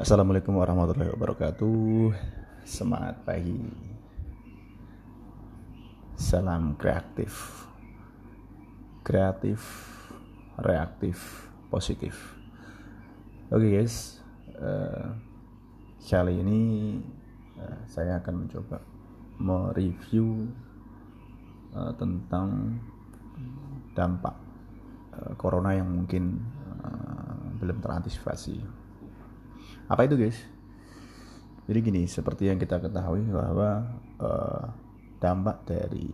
Assalamualaikum warahmatullahi wabarakatuh. Semangat pagi. Salam kreatif. Kreatif Reaktif Positif. Oke okay guys. Uh, Kali ini uh, Saya akan mencoba Mereview uh, Tentang Dampak uh, Corona yang mungkin uh, Belum terantisipasi apa itu guys? Jadi gini seperti yang kita ketahui bahwa uh, dampak dari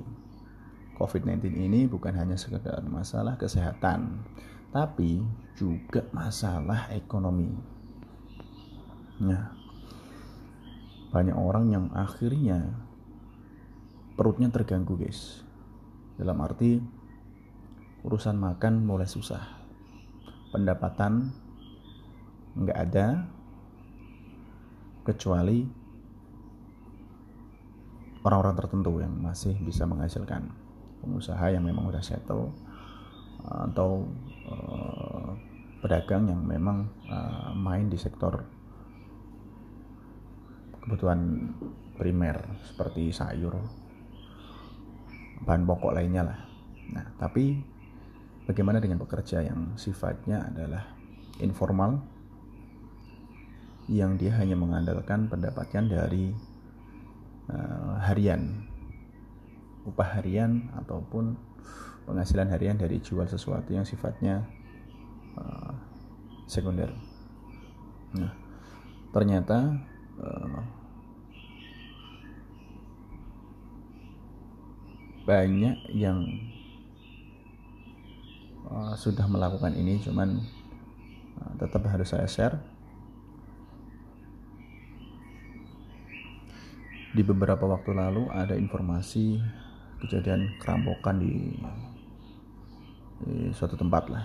COVID-19 ini bukan hanya sekedar masalah kesehatan tapi juga masalah ekonomi. Nah banyak orang yang akhirnya perutnya terganggu guys. Dalam arti urusan makan mulai susah. Pendapatan nggak ada kecuali orang-orang tertentu yang masih bisa menghasilkan pengusaha yang memang udah settle atau uh, pedagang yang memang uh, main di sektor kebutuhan primer seperti sayur bahan pokok lainnya lah. Nah tapi bagaimana dengan pekerja yang sifatnya adalah informal yang dia hanya mengandalkan pendapatan dari uh, harian upah harian ataupun penghasilan harian dari jual sesuatu yang sifatnya uh, sekunder. Nah, ternyata uh, banyak yang uh, sudah melakukan ini, cuman uh, tetap harus saya share di beberapa waktu lalu ada informasi kejadian kerampokan di, di suatu tempat lah.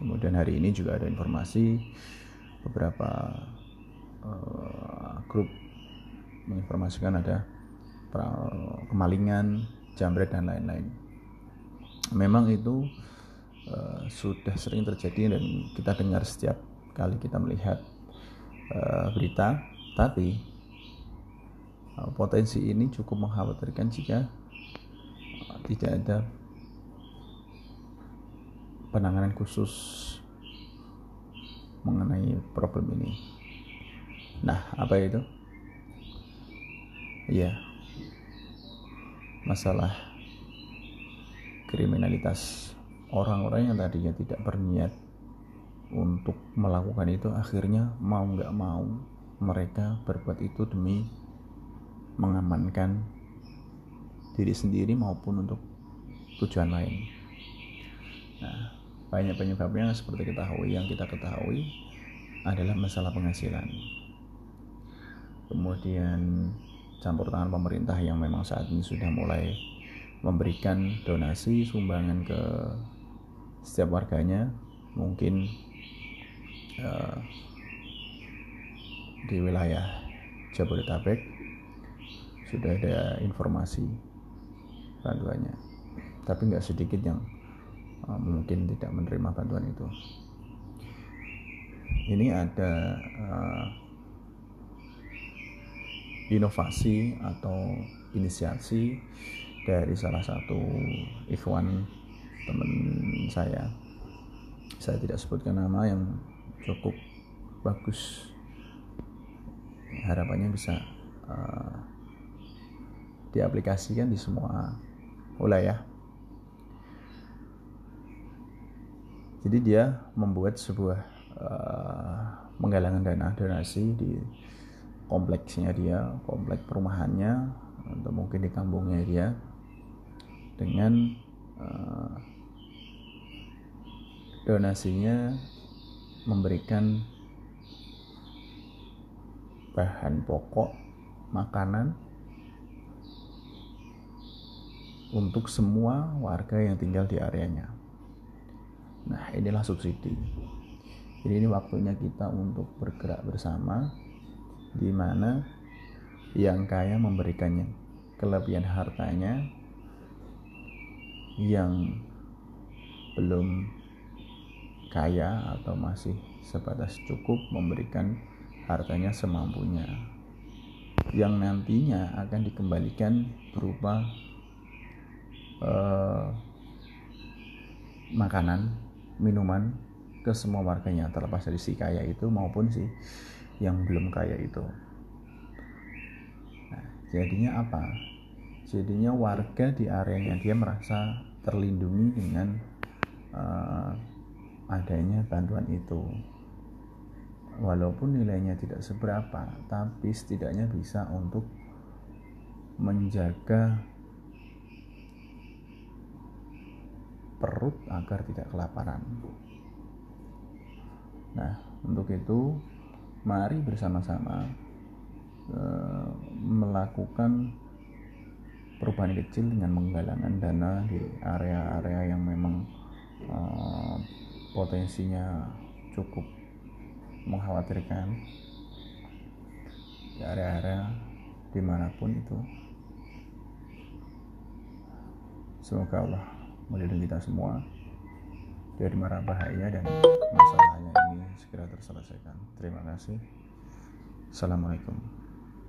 Kemudian hari ini juga ada informasi beberapa uh, grup menginformasikan ada kemalingan jambret dan lain-lain. Memang itu uh, sudah sering terjadi dan kita dengar setiap kali kita melihat uh, berita tapi potensi ini cukup mengkhawatirkan jika tidak ada penanganan khusus mengenai problem ini. Nah, apa itu? Ya, masalah kriminalitas orang-orang yang tadinya tidak berniat untuk melakukan itu akhirnya mau nggak mau mereka berbuat itu demi mengamankan diri sendiri maupun untuk tujuan lain. Nah, banyak penyebabnya seperti ketahui yang kita ketahui adalah masalah penghasilan. Kemudian campur tangan pemerintah yang memang saat ini sudah mulai memberikan donasi sumbangan ke setiap warganya mungkin uh, di wilayah Jabodetabek sudah ada informasi bantuannya. Tapi nggak sedikit yang uh, mungkin tidak menerima bantuan itu. Ini ada uh, inovasi atau inisiasi dari salah satu ikhwan teman saya. Saya tidak sebutkan nama yang cukup bagus. Harapannya bisa uh, diaplikasikan di semua wilayah. Jadi dia membuat sebuah uh, menggalangan dana donasi di kompleksnya dia, komplek perumahannya, atau mungkin di kampungnya dia, dengan uh, donasinya memberikan bahan pokok makanan untuk semua warga yang tinggal di areanya. Nah, inilah subsidi. Jadi ini waktunya kita untuk bergerak bersama di mana yang kaya memberikannya kelebihan hartanya yang belum kaya atau masih sebatas cukup memberikan hartanya semampunya yang nantinya akan dikembalikan berupa uh, makanan, minuman ke semua warganya terlepas dari si kaya itu maupun si yang belum kaya itu. Nah, jadinya apa? Jadinya warga di areanya dia merasa terlindungi dengan uh, adanya bantuan itu. Walaupun nilainya tidak seberapa, tapi setidaknya bisa untuk menjaga perut agar tidak kelaparan. Nah, untuk itu mari bersama-sama uh, melakukan perubahan kecil dengan menggalangkan dana di area-area yang memang uh, potensinya cukup mengkhawatirkan di area-area di mana pun itu semoga Allah melindungi kita semua dari mara bahaya dan masalahnya ini segera terselesaikan. Terima kasih. Assalamualaikum.